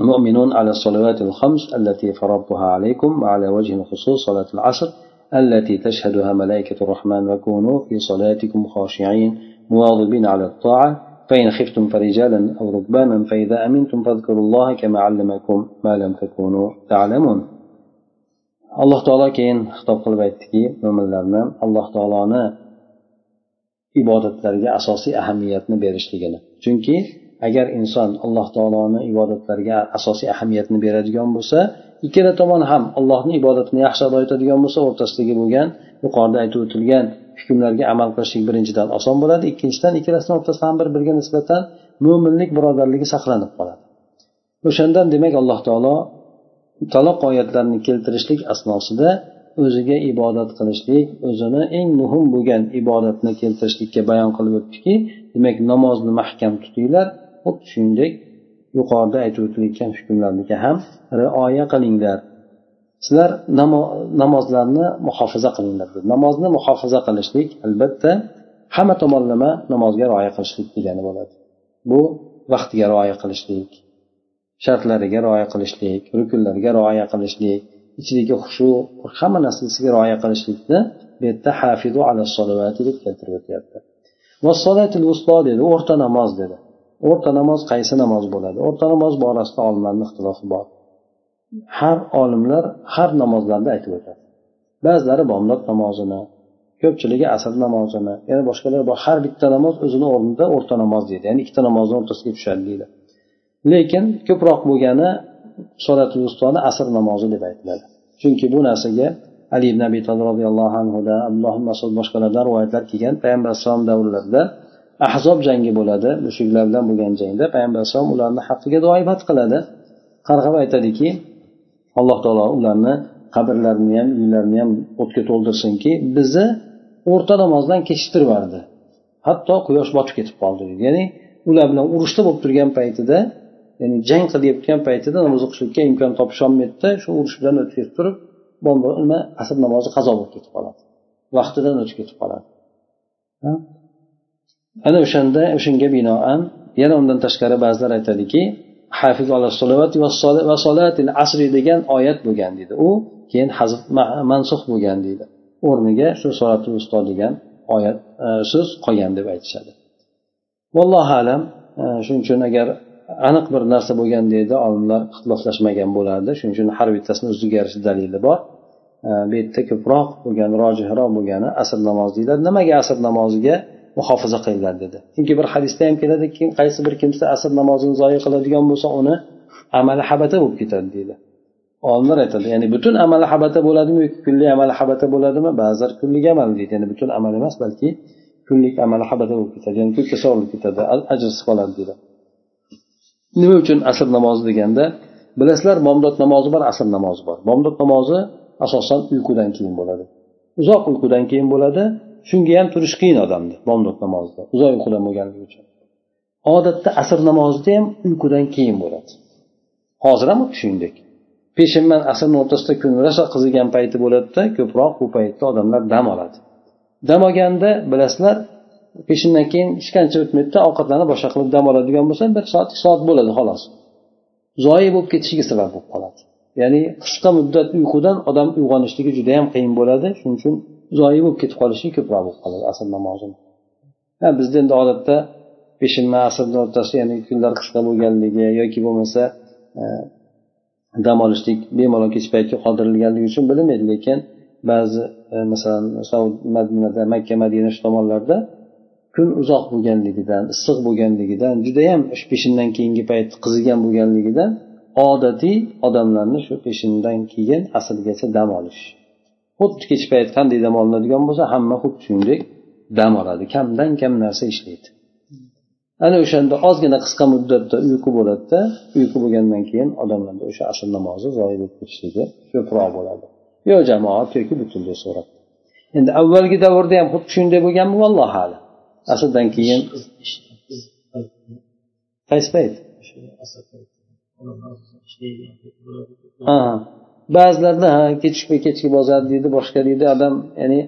المؤمنون على الصلوات الخمس التي فرضتها عليكم وعلى وجه الخصوص صلاة العصر التي تشهدها ملائكة الرحمن وكونوا في صلاتكم خاشعين مواظبين على الطاعة. فإن خفتم فرجالا أو ركبانا فإذا أمنتم فاذكروا الله كما علمكم ما لم تكونوا تعلمون. Alloh taolo keyin xitob qilib aytdiki mo'minlarni alloh taoloni ibodatlariga asosiy ahamiyatni berishligini chunki agar inson alloh taoloni ibodatlariga asosiy ahamiyatni beradigan bo'lsa ikkala tomon ham allohni ibodatini yaxshi ado etadigan bo'lsa o'rtasidagi bo'lgan yuqorida aytib o'tilgan hukmlarga amal qilishlik birinchidan oson bo'ladi ikkinchidan ikkalasini o'rtasida ham bir biriga nisbatan mo'minlik birodarligi saqlanib qoladi. O'shandan demak alloh taolo taloq oyatlarini keltirishlik asnosida o'ziga ibodat qilishlik o'zini eng muhim bo'lgan ibodatni keltirishlikka bayon qilib o'tdiki demak namozni mahkam tutinglar. Xuddi shuningdek yuqorida aytib o'tilayotgan hukmlarga ham rioya qilinglar. Sizlar namozlarni muhofaza qilinglar namozni muhofaza qilishlik albatta hamma tomonlama namozga rioya qilishlik degani bo'ladi. Bu vaqtiga rioya qilishlik. Shartlariga rioya qilishlik rukunlarga rioya qilishlik ichidagi xushu hamma narsasiga rioya qilishlikni bu yerda hafizu ala solavati deb keltirib o'tyapti. Dedi o'rta namoz dedi. O'rta namoz qaysi namoz bo'ladi? O'rta namoz borasida olimlarni ixtilofi bor. Har olimlar har namozlarni aytib o'tadi. Ba'zilari bomdod namozini ko'pchiligi asr namozini yana boshqalar bor. Har bitta namoz o'zini o'rnida o'rta namoz deydi ya'ni ikkita namozni o'rtasiga tushadi deydi. Lekin ko'proq bo'lgani solatul ustoni asr namozi deb aytiladi. Chunki bu narsaga ali ibn abi tolib roziyallohu anhuda abdulloh masud boshqalardan rivoyatlar kelgan payg'ambar alayhisalom davrlarida ahzob jangi bo'ladi mushuklar bilan bo'lgan jangda payg'ambar alayhisalom ularni haqqiga duoibat qiladi. Qarg'ab aytadiki alloh taolo ularni qabrlarini ham uylarini ham o'tga to'ldirsinki bizni o'rta namozdan kechiktirib hatto quyosh botib ketib qoldi. Ya'ni ular bilan urushda bo'lib turgan paytida ya'ni jang qilayotgan paytida namoz o'qishlikka imkon topisholmaydida shu urush bilan o'tib turib nima asr namozi qazo bo'lib ketib qoladi. Vaqtidan o'tib ketib qoladi. Ana o'shanda o'shanga binoan yana undan tashqari ba'zilar aytadiki hafiz asri degan oyat bo'lgan deydi. U keyin hazf mansux bo'lgan deydi. O'rniga shu solati usto degan oyat e, so'z qolgan deb aytishadi. Vallohu alam e, shuning uchun agar aniq bir narsa bo'lgan deydi olimlar ixtiloflashmagan bo'lardi shuning uchun har bittasini o'ziga yarasha dalili bor. Bu yerda ko'proq bo'lgan rojihroq bo'lgani asr namozi deyiladi. Nimaga asr namoziga muhofaza qilinglar dedi. Chunki bir hadisda ham keladi kim qaysi bir kimsa asr namozini zoya qiladigan bo'lsa uni amali habata bo'lib ketadi deydi. Olimlar aytadi ya'ni butun amali habata bo'ladimi yoki kunlik amali habata bo'ladimi? Ba'zilar kunlik amal deydi ya'ni butun amal emas balki kunlik amali habata bo'lib ketadi ya'ni ko'kka sovrilib ketadi ajrsiz qoladi deydi. Nima uchun asr namozi deganda bilasizlar bomdod namozi bor asr namozi bor. Bomdod namozi asosan uyqudan keyin bo'ladi. Uzoq uyqudan keyin bo'ladi shunga ham turish qiyin odamni bomdod namozida uzoq uyqudan bo'lganligi uchun. Odatda asr namozida ham uyqudan keyin bo'ladi. Hozir ham xuddi shuningdek. Peshin bilan asrni o'rtasida kun rosa qizigan payti bo'ladida ko'proq bu paytda odamlar dam oladi. Dam olganda bilasizlar peshindan keyin hech qancha o'tmaydida ovqatlanib boshqa qilib dam oladigan bo'lsa bir soat ikki soat bo'ladi xolos. Zoyi bo'lib ketishiga sabab bo'lib qoladi. Ya'ni qisqa muddat uyqudan odam uyg'onishligi juda yam qiyin bo'ladi shuning uchun zoyi bo'lib ketib qolishi ko'proq bo'lib qoladi asr namozini. Bizda endi odatda peshin bilan asrni o'rtasida ya'ni kunlar qisqa bo'lganligi yoki bo'lmasa e, dam olishlik bemalol kech paytga qoldirilganligi uchun bilinmaydi lekin ba'zi e, masalan saud madinada makka madina shu tomonlarda kun uzoq bo'lganligidan issiq bo'lganligidan judayam shu peshindan keyingi payt qizigan bo'lganligidan odatiy odamlarni shu peshindan keyin asrgacha dam olish. Xuddi kech payt qanday dam olinadigan bo'lsa hamma xuddi shuningdek dam oladi. Kamdan kam narsa ishlaydi. Ana o'shanda ozgina qisqa muddatda uyqu bo'ladida uyqu bo'lgandan keyin odamlarda o'sha asr namozi zoyi bo'lib ketishligi ko'proq bo'ladi. Yo jamoat yoki butunlay so'rab endi avvalgi davrda ham xuddi shunday bo'lganmi vallohu alam. Asrdan keyin qaysi payt? Ba'zilarda ha kechikmay kechki bozadi deydi boshqa deydi. Odam ya'ni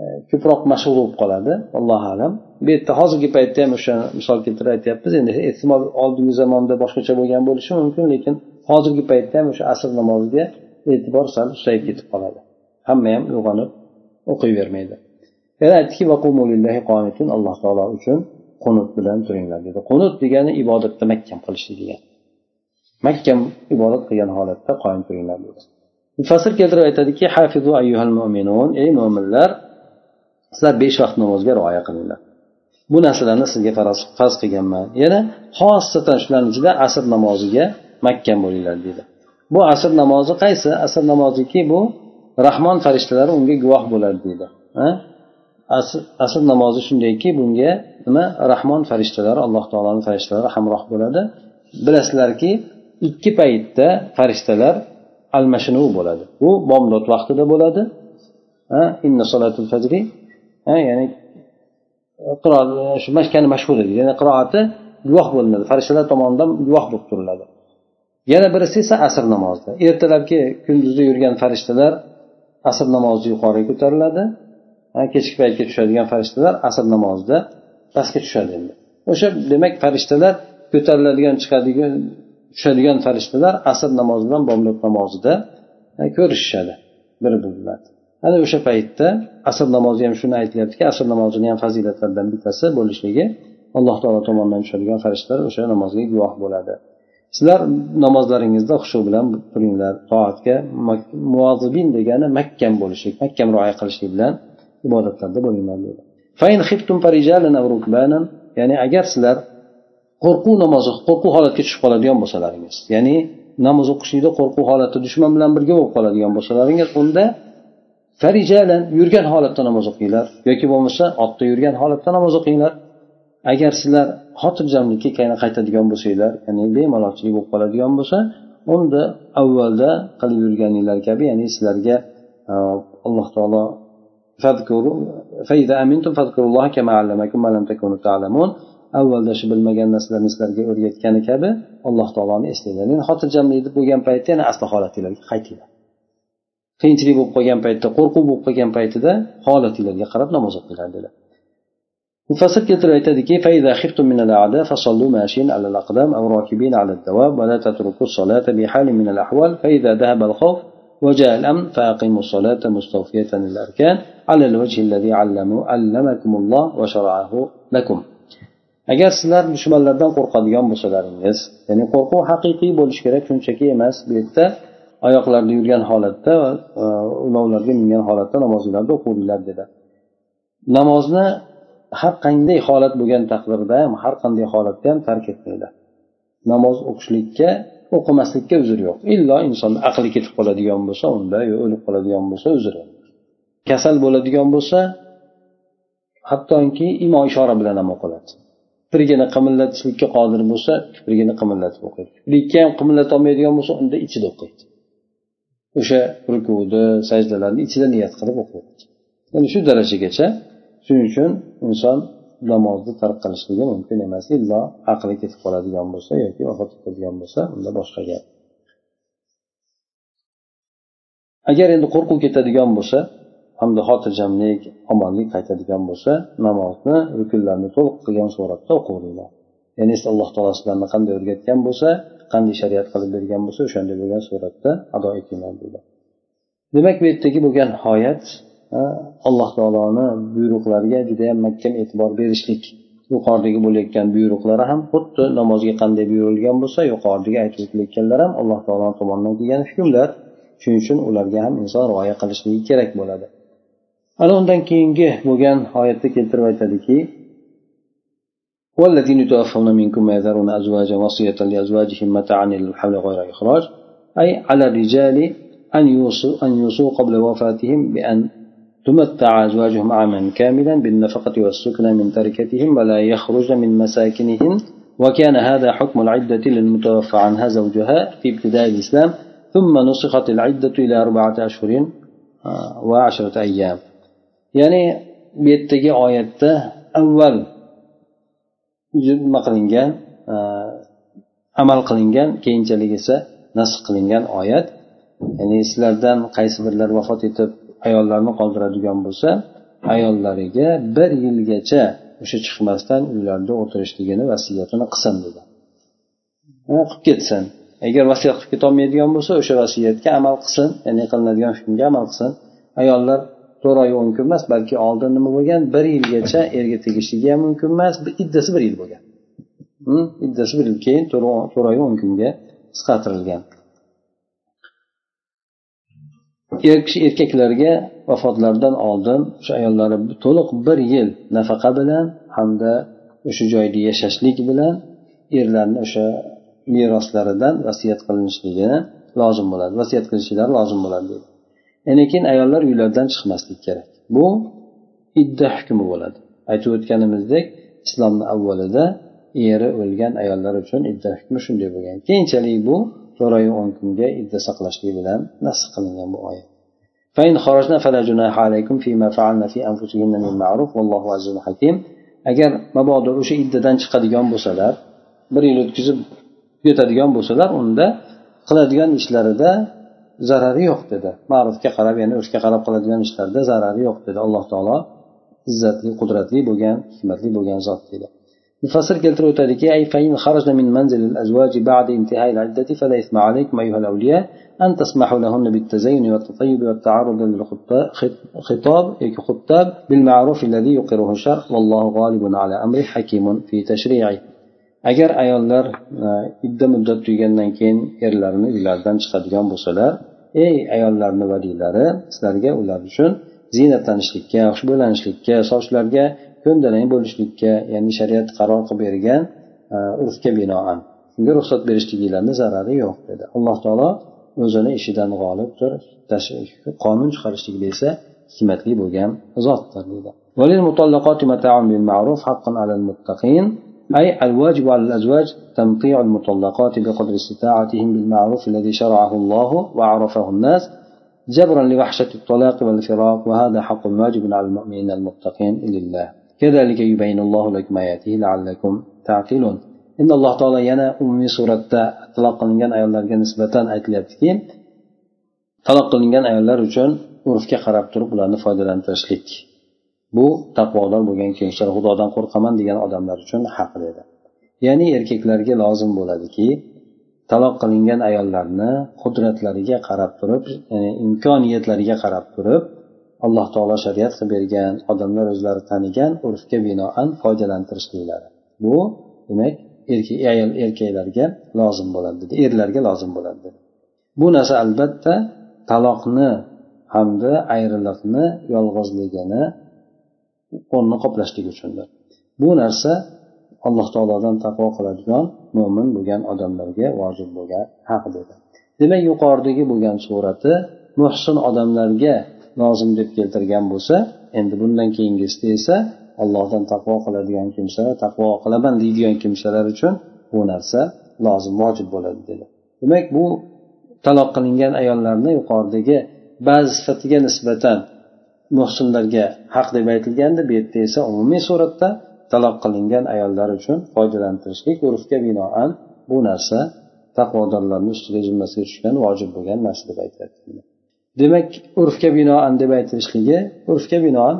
e, ko'proq mashg'ul bo'lib qoladi allohu alam. Bu yerda hozirgi paytda ham o'sha misol keltirib aytyapmiz endi ehtimol oldingi zamonda boshqacha bo'lgan bo'lishi mumkin lekin hozirgi paytda ham o'sha asr namoziga e'tibor sal susayib ketib qoladi. Hamma ham uyg'onib o'qiyvermaydi. Yana aytdiki alloh taolo uchun qunut bilan turinglar dedi. Qunut degani ibodatda mahkam qilishlik degani mahkam ibodat qilgan holatda qoyim turinglar dedi. Mufassir keltirib aytadiki hafizu ayyuhal mo'minun ey mo'minlar sizlar besh vaqt namozga rioya qilinglar. Bu narsalarni sizga farz qilganman. Yana xosatan shularni ichida asr namoziga mahkam bo'linglar deydi bu asr namozi qaysi? Asr namoziki bu rahmon farishtalari unga guvoh bo'ladi deydi asr, asr namozi shundayki bunga nima? Rahmon farishtalari alloh taoloni farishtalari hamroh bo'ladi. Bilasizlarki ikki paytda farishtalar almashinuv bo'ladi. Bu bomdod vaqtida bo'ladi. Inna solatul fajri ya'ni shu makkani mashhur edi. Ya'ni qiroati guvoh bo'linadi. Farishtalar tomonidan guvoh bo'lib turiladi. Yana birisi esa asr namozida. Ertalabki kunduzda yurgan farishtalar asr namozi yuqoriga ko'tariladi. Kechki paytga tushadigan farishtalar asr namozida pastga tushadi endi. O'sha demak farishtalar ko'tariladigan chiqadigan tushadigan farishtalar asr namozi bilan bomdod namozida ko'rishishadi bir biri bilan ana o'sha paytda asr namozi ham shuni aytilyaptiki asr namozini ham fazilatlaridan bittasi bo'lishligi alloh taolo tomonidan tushadigan farishtalar o'sha namozga guvoh bo'ladi. Sizlar namozlaringizda xushu bilan turinglar. Toatga muvozibin degani mahkam bo'lishlik mahkam rioya qilishlik bilan ibodatlarda bo'linglar dedi ya'ni agar sizlar qo'rquv namozi qo'rquv holatga tushib qoladigan bo'lsalaringiz ya'ni namoz o'qishlikda qo'rquv holati dushman bilan birga bo'lib qoladigan bo'lsalaringiz unda farijalan yurgan holatda namoz o'qinglar yoki bo'lmasa otda yurgan holatda namoz o'qinglar. Agar sizlar xotirjamlikka qaytadigan bo'lsanglar ya'ni bemalolchilik bo'lib qoladigan bo'lsa unda avvalda qilib yurganinglar kabi ya'ni sizlarga alloh taolo فاذكروا فإذا أمنتم فاذكروا الله كما علمكم ما لم تكونوا تعلمون. أول ده شبل مجان نسل نسل جئوري كان كابه الله تعالى استدلال يعني خاطر جمع يد بوجان بيتي أنا أصل خالتي لك خيتي لك قين تري بوجان بيت قرقو بوجان بيت ده خالتي لك يقرب نماز قيل عند له وفسر كتر ايتادي فإذا خفتم من الأعداء فصلوا ماشين على الأقدام أو راكبين على الدواب ولا تتركوا الصلاة بحال من الأحوال فإذا ذهب الخوف وجاء الأمن فأقيموا الصلاة مستوفية للأركان. على الوجه الذي علموا علمكم الله وشرعه لكم agar sizlar dushmanlardan qo'rqadigan bo'lsalaringiz ya'ni qo'rquv haqiqiy bo'lishi kerak shunchaki emas bu yerda oyoqlarda yurgan holatda va ulovlarga mingan holatda namozinglarni o'qinglar dedi namozni har qanday holat bo'lgan taqdirda ham har qanday holatda ham tark etmanglar namoz o'qishlikka o'qimaslikka uzr yo'q illo insonni aqli ketib qoladigan bo'lsa unda yo o'lib qoladigan bo'lsa uzr Kasal bo'ladigan bo'lsa hattoki imo ishora bilan ham o'qiladi. Kiprigini qimillatishlikka qodir bo'lsa kiprigini qimillatib o'qiydi. Kiprikka ham qimillatolmaydigan bo'lsa unda ichida o'qiydi. O'sha rukuni sajdalarni ichida niyat qilib o'qiydi. Ya'ni shu darajagacha shuning uchun inson namozni tark qilishligi mumkin emas illo aqli ketib qoladigan bo'lsa yoki vafot etadigan bo'lsa unda boshqa gap. Agar endi qo'rquv ketadigan bo'lsa hamda xotirjamlik omonlik qaytadigan bo'lsa namozni rukunlarni to'liq qilgan suratda o'qiveringlar ya'ni alloh taolo sizlarni qanday o'rgatgan bo'lsa qanday shariat qilib bergan bo'lsa o'shanday bo'lgan suratda ado etinglar deydi demak bu yerdagi bo'lgan hoyat alloh taoloni buyruqlariga judayam mahkam e'tibor berishlik. Yuqoridagi bo'layotgan buyruqlari ham xuddi namozga qanday buyurilgan bo'lsa yuqoridagi aytib o'tilayotganlar ham alloh taolo tomonidan kelgan hukmlar. Shuning uchun ularga ham inson rioya qilishligi kerak bo'ladi. Ana undan keyingi bo'lgan oyatda keltirib aytadiki والذين يتوفون منكم ويذرون أزواجا وصية لأزواجهم متاعا إلى الحمل غير إخراج أي على الرجال أن يوصوا أن يوصوا قبل وفاتهم بأن تمتع أزواجهم عاما كاملا بالنفقة والسكنى من تركتهم ولا يخرجن من مساكنهن وكان هذا حكم العدة للمتوفى عنها زوجها في ابتداء الإسلام ثم نسخت العدة إلى أربعة أشهر وعشرة أيام ya'ni bu yerdagi oyatda avval nima qilingan e, amal qilingan keyinchalik esa nasx qilingan oyat. Ya'ni sizlardan qaysi birlar vafot etib ayollarni qoldiradigan bo'lsa ayollariga bir yilgacha o'sha chiqmasdan uylarida o'tirishligini vasiyatini qilsin dedi. Qilib ketsin. Agar vasiyat qilib ketolmaydigan bo'lsa o'sha vasiyatga amal qilsin ya'ni qilinadigan hukmga amal qilsin. Ayollar to'rt oy o'n kun emas balki oldin nima bo'lgan? Bir yilgacha erga tegishligi ham mumkin emas iddasi bir yil bo'lgan. Iddasi bir yil keyin to'rt oy o'n kunga qisqartirilgan. Er kishi erkaklarga vafotlaridan oldin o'sha ayollari to'liq bir yil nafaqa bilan hamda o'sha joyda yashashlik bilan erlarni o'sha meroslaridan vasiyat qilinishligini lozim bo'ladi. Vasiyat qilishlari lozim bo'ladi. deydi yana keyin ayollar uylaridan chiqmaslik kerak bu idda hukmi bo'ladi aytib o'tganimizdek islomni avvalida eri o'lgan ayollar uchun idda hukmi shunday bo'lgan keyinchalik bu to'rt oy o'n kunga idda saqlashlik bilan nasx qilingan bu oyat فإن خرجنا فلا جناح عليكم فيما فعلنا في أنفسهن من معروف والله عزيز حكيم agar mabodo o'sha iddadan chiqadigan bo'lsalar bir yil o'tkazib ketadigan bo'lsalar unda qiladigan ishlarida zarari yo'q dedi ma'rufga qarab ya'ni urfga qarab qiladigan ishlarda zarari yo'q dedi alloh taolo izzatli qudratli bo'lgan hikmatli bo'lgan zot dedi mufassir keltirib o'tadiki أي فإن خرجنا من منزل الأزواج بعد انتهاء العدة فلا إثم عليكم أيها الأولياء أن تسمحوا لهن بالتزين والتطيب والتعرض للخطاب خطاب بالمعروف الذي يقره الشرع والله غالب على أمره حكيم في تشريعه agar ayollar idda muddat tugagandan keyin erlarini uylaridan chiqadigan bo'lsalar ey ayollarni valiylari sizlarga ular uchun ziynatlanishlikka xushbo'ylanishlikka sochlariga ko'ndalang bo'lishlikka ya'ni shariat qaror qilib bergan e, urfga binoan. Shunga ruxsat berishliginglarni zarari yo'q dedi. Alloh taolo o'zini ishidan g'olibdir qonun chiqarishligida esa hikmatli bo'lgan zotdir deydi أي الواجب على الأزواج تمطيع المطلقات بقدر استطاعتهم بالمعروف الذي شرعه الله وعرفه الناس جبرا لوحشة الطلاق والفراق وهذا حق واجب على المؤمنين المتقين لله. كذلك يبين الله لكم آياته لعلكم تعقلون. endi alloh taolo yana umumiy suratda taloq qilingan ayollarga nisbatan aytilyaptiki taloq qilingan ayollar uchun urfga qarab turib ularni foydalantirishlik bu taqvodor bo'lgan kishilar xudodan qo'rqaman degan odamlar uchun haq dedi. Ya'ni erkaklarga lozim bo'ladiki taloq qilingan ayollarni qudratlariga qarab turib ya'ni imkoniyatlariga qarab turib alloh taolo shariat qilib bergan odamlar o'zlari tanigan urfga binoan foydalantirishliklari. Bu demak ayol erkaklarga lozim bo'ladi dedi erlarga lozim bo'ladi dedi. Bu narsa albatta taloqni hamda ayriliqni yolg'izligini o'rnini qoplashlik uchundir. Bu narsa alloh taolodan taqvo qiladigan mo'min bo'lgan odamlarga vojib bo'lgan haq dedi. Demak yuqoridagi bo'lgan surati muhsin odamlarga lozim deb keltirgan bo'lsa endi bundan keyingisida esa allohdan taqvo qiladigan kimsalar taqvo qilaman deydigan kimsalar uchun bu narsa lozim vojib bo'ladi dedi. Demak bu taloq qilingan ayollarni yuqoridagi ba'zi sifatiga nisbatan muhsinlarga haq deb aytilganda bu yerda esa umumiy suratda taloq qilingan ayollar uchun foydalantirishlik urfga binoan bu narsa taqvodorlarni ustiga zimmasiga tushgan vojib bo'lgan narsa deb aytyapti demak urfga binoan deb aytilishligi urfga binoan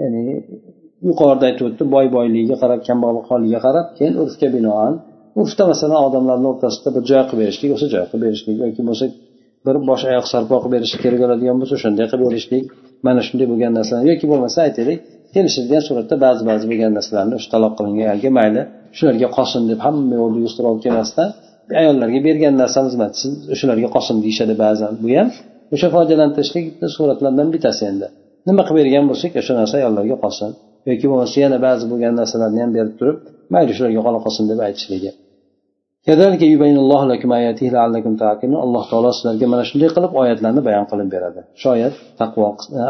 ya'ni yuqorida aytib o'tdi boy boyligiga qarab kambag'al holiga qarab keyin urfga binoan urfda masalan odamlarni o'rtasida bir joy qilib berishlik o'sha joy qilib berishlik yoki bo'lmasa bir bosh oyoq sarpo qilib berishi kerak bo'ladigan bo'lsa o'shanday qilib berishlik mana shunday bo'lgan narsalar yoki bo'lmasa aytaylik kelishilgan suratda ba'zi ba'zi bo'lgan narsalarni o'sha taloq qilingan ayolga mayli shularga qolsin deb hamma yo'lni yuztirib olib kelmasdan ayollarga bergan narsamiz siz o'shalarga qolsin deyishadi ba'zan. Bu ham o'sha foydalantirishlik suratlardan bittasi endi. Nima qilib bergan bo'lsak o'sha narsa ayollarga qolsin yoki bo'lmasa yana ba'zi bo'lgan narsalarni ham berib turib mayli shularga qola qolsin deb aytishligi. alloh taolo sizlarga mana shunday qilib oyatlarni bayon qilib beradi shoyat taqvo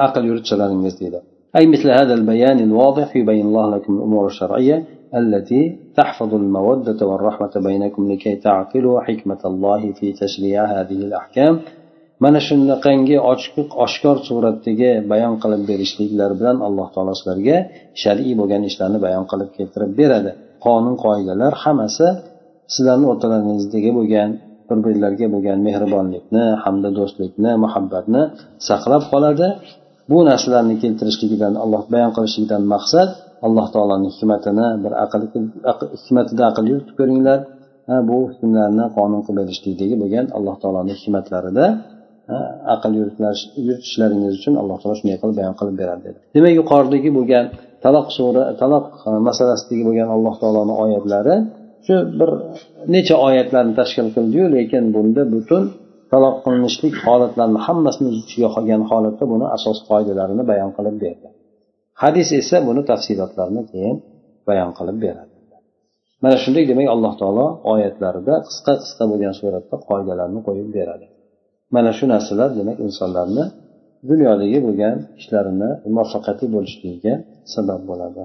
aql yuritsalaringiz deydi أي مثل هذا البيان الواضح يبين الله لكم الأمور الشرعية التي تحفظ المودة والرحمة بينكم لكي تعقلوا حكمة الله في تشريع هذه الأحكام mana shunaqangi ochiq oshkor suratdagi bayon qilib berishliklar bilan alloh taolo sizlarga shar'iy bo'lgan ishlarni bayon qilib keltirib beradi qonun qoidalar hammasi sizlarni o'rtalaringizdagi bo'lgan bir birlarga bo'lgan mehribonlikni hamda do'stlikni muhabbatni saqlab qoladi. Bu narsalarni keltirishligidan alloh bayon qilishligidan maqsad alloh taoloni hikmatini bir aql hikmatida aql yuritib ko'ringlar. Bu hukmlarni qonun qilib berishlikdagi bo'lgan alloh taoloni hikmatlarida aql yuritishlaringiz uchun alloh taolo shunday qilib bayon qilib beradi dedi. Demak yuqoridagi bo'lgan taloq sura taloq e, masalasidagi bo'lgan alloh taoloni oyatlari shu bir necha oyatlarni tashkil qildiyu lekin bunda butun taloq qilinishlik holatlarini hammasini o'z ichiga olgan holatda buni asos qoidalarini bayon qilib berdi. Hadis esa buni tafsilotlarini keyin bayon qilib beradi. Mana shunday demak alloh taolo oyatlarida qisqa qisqa bo'lgan suratda qoidalarni qo'yib beradi. Mana shu narsalar demak insonlarni dunyodagi bo'lgan ishlarini muvaffaqiyatli bo'lishligiga sabab bo'ladi.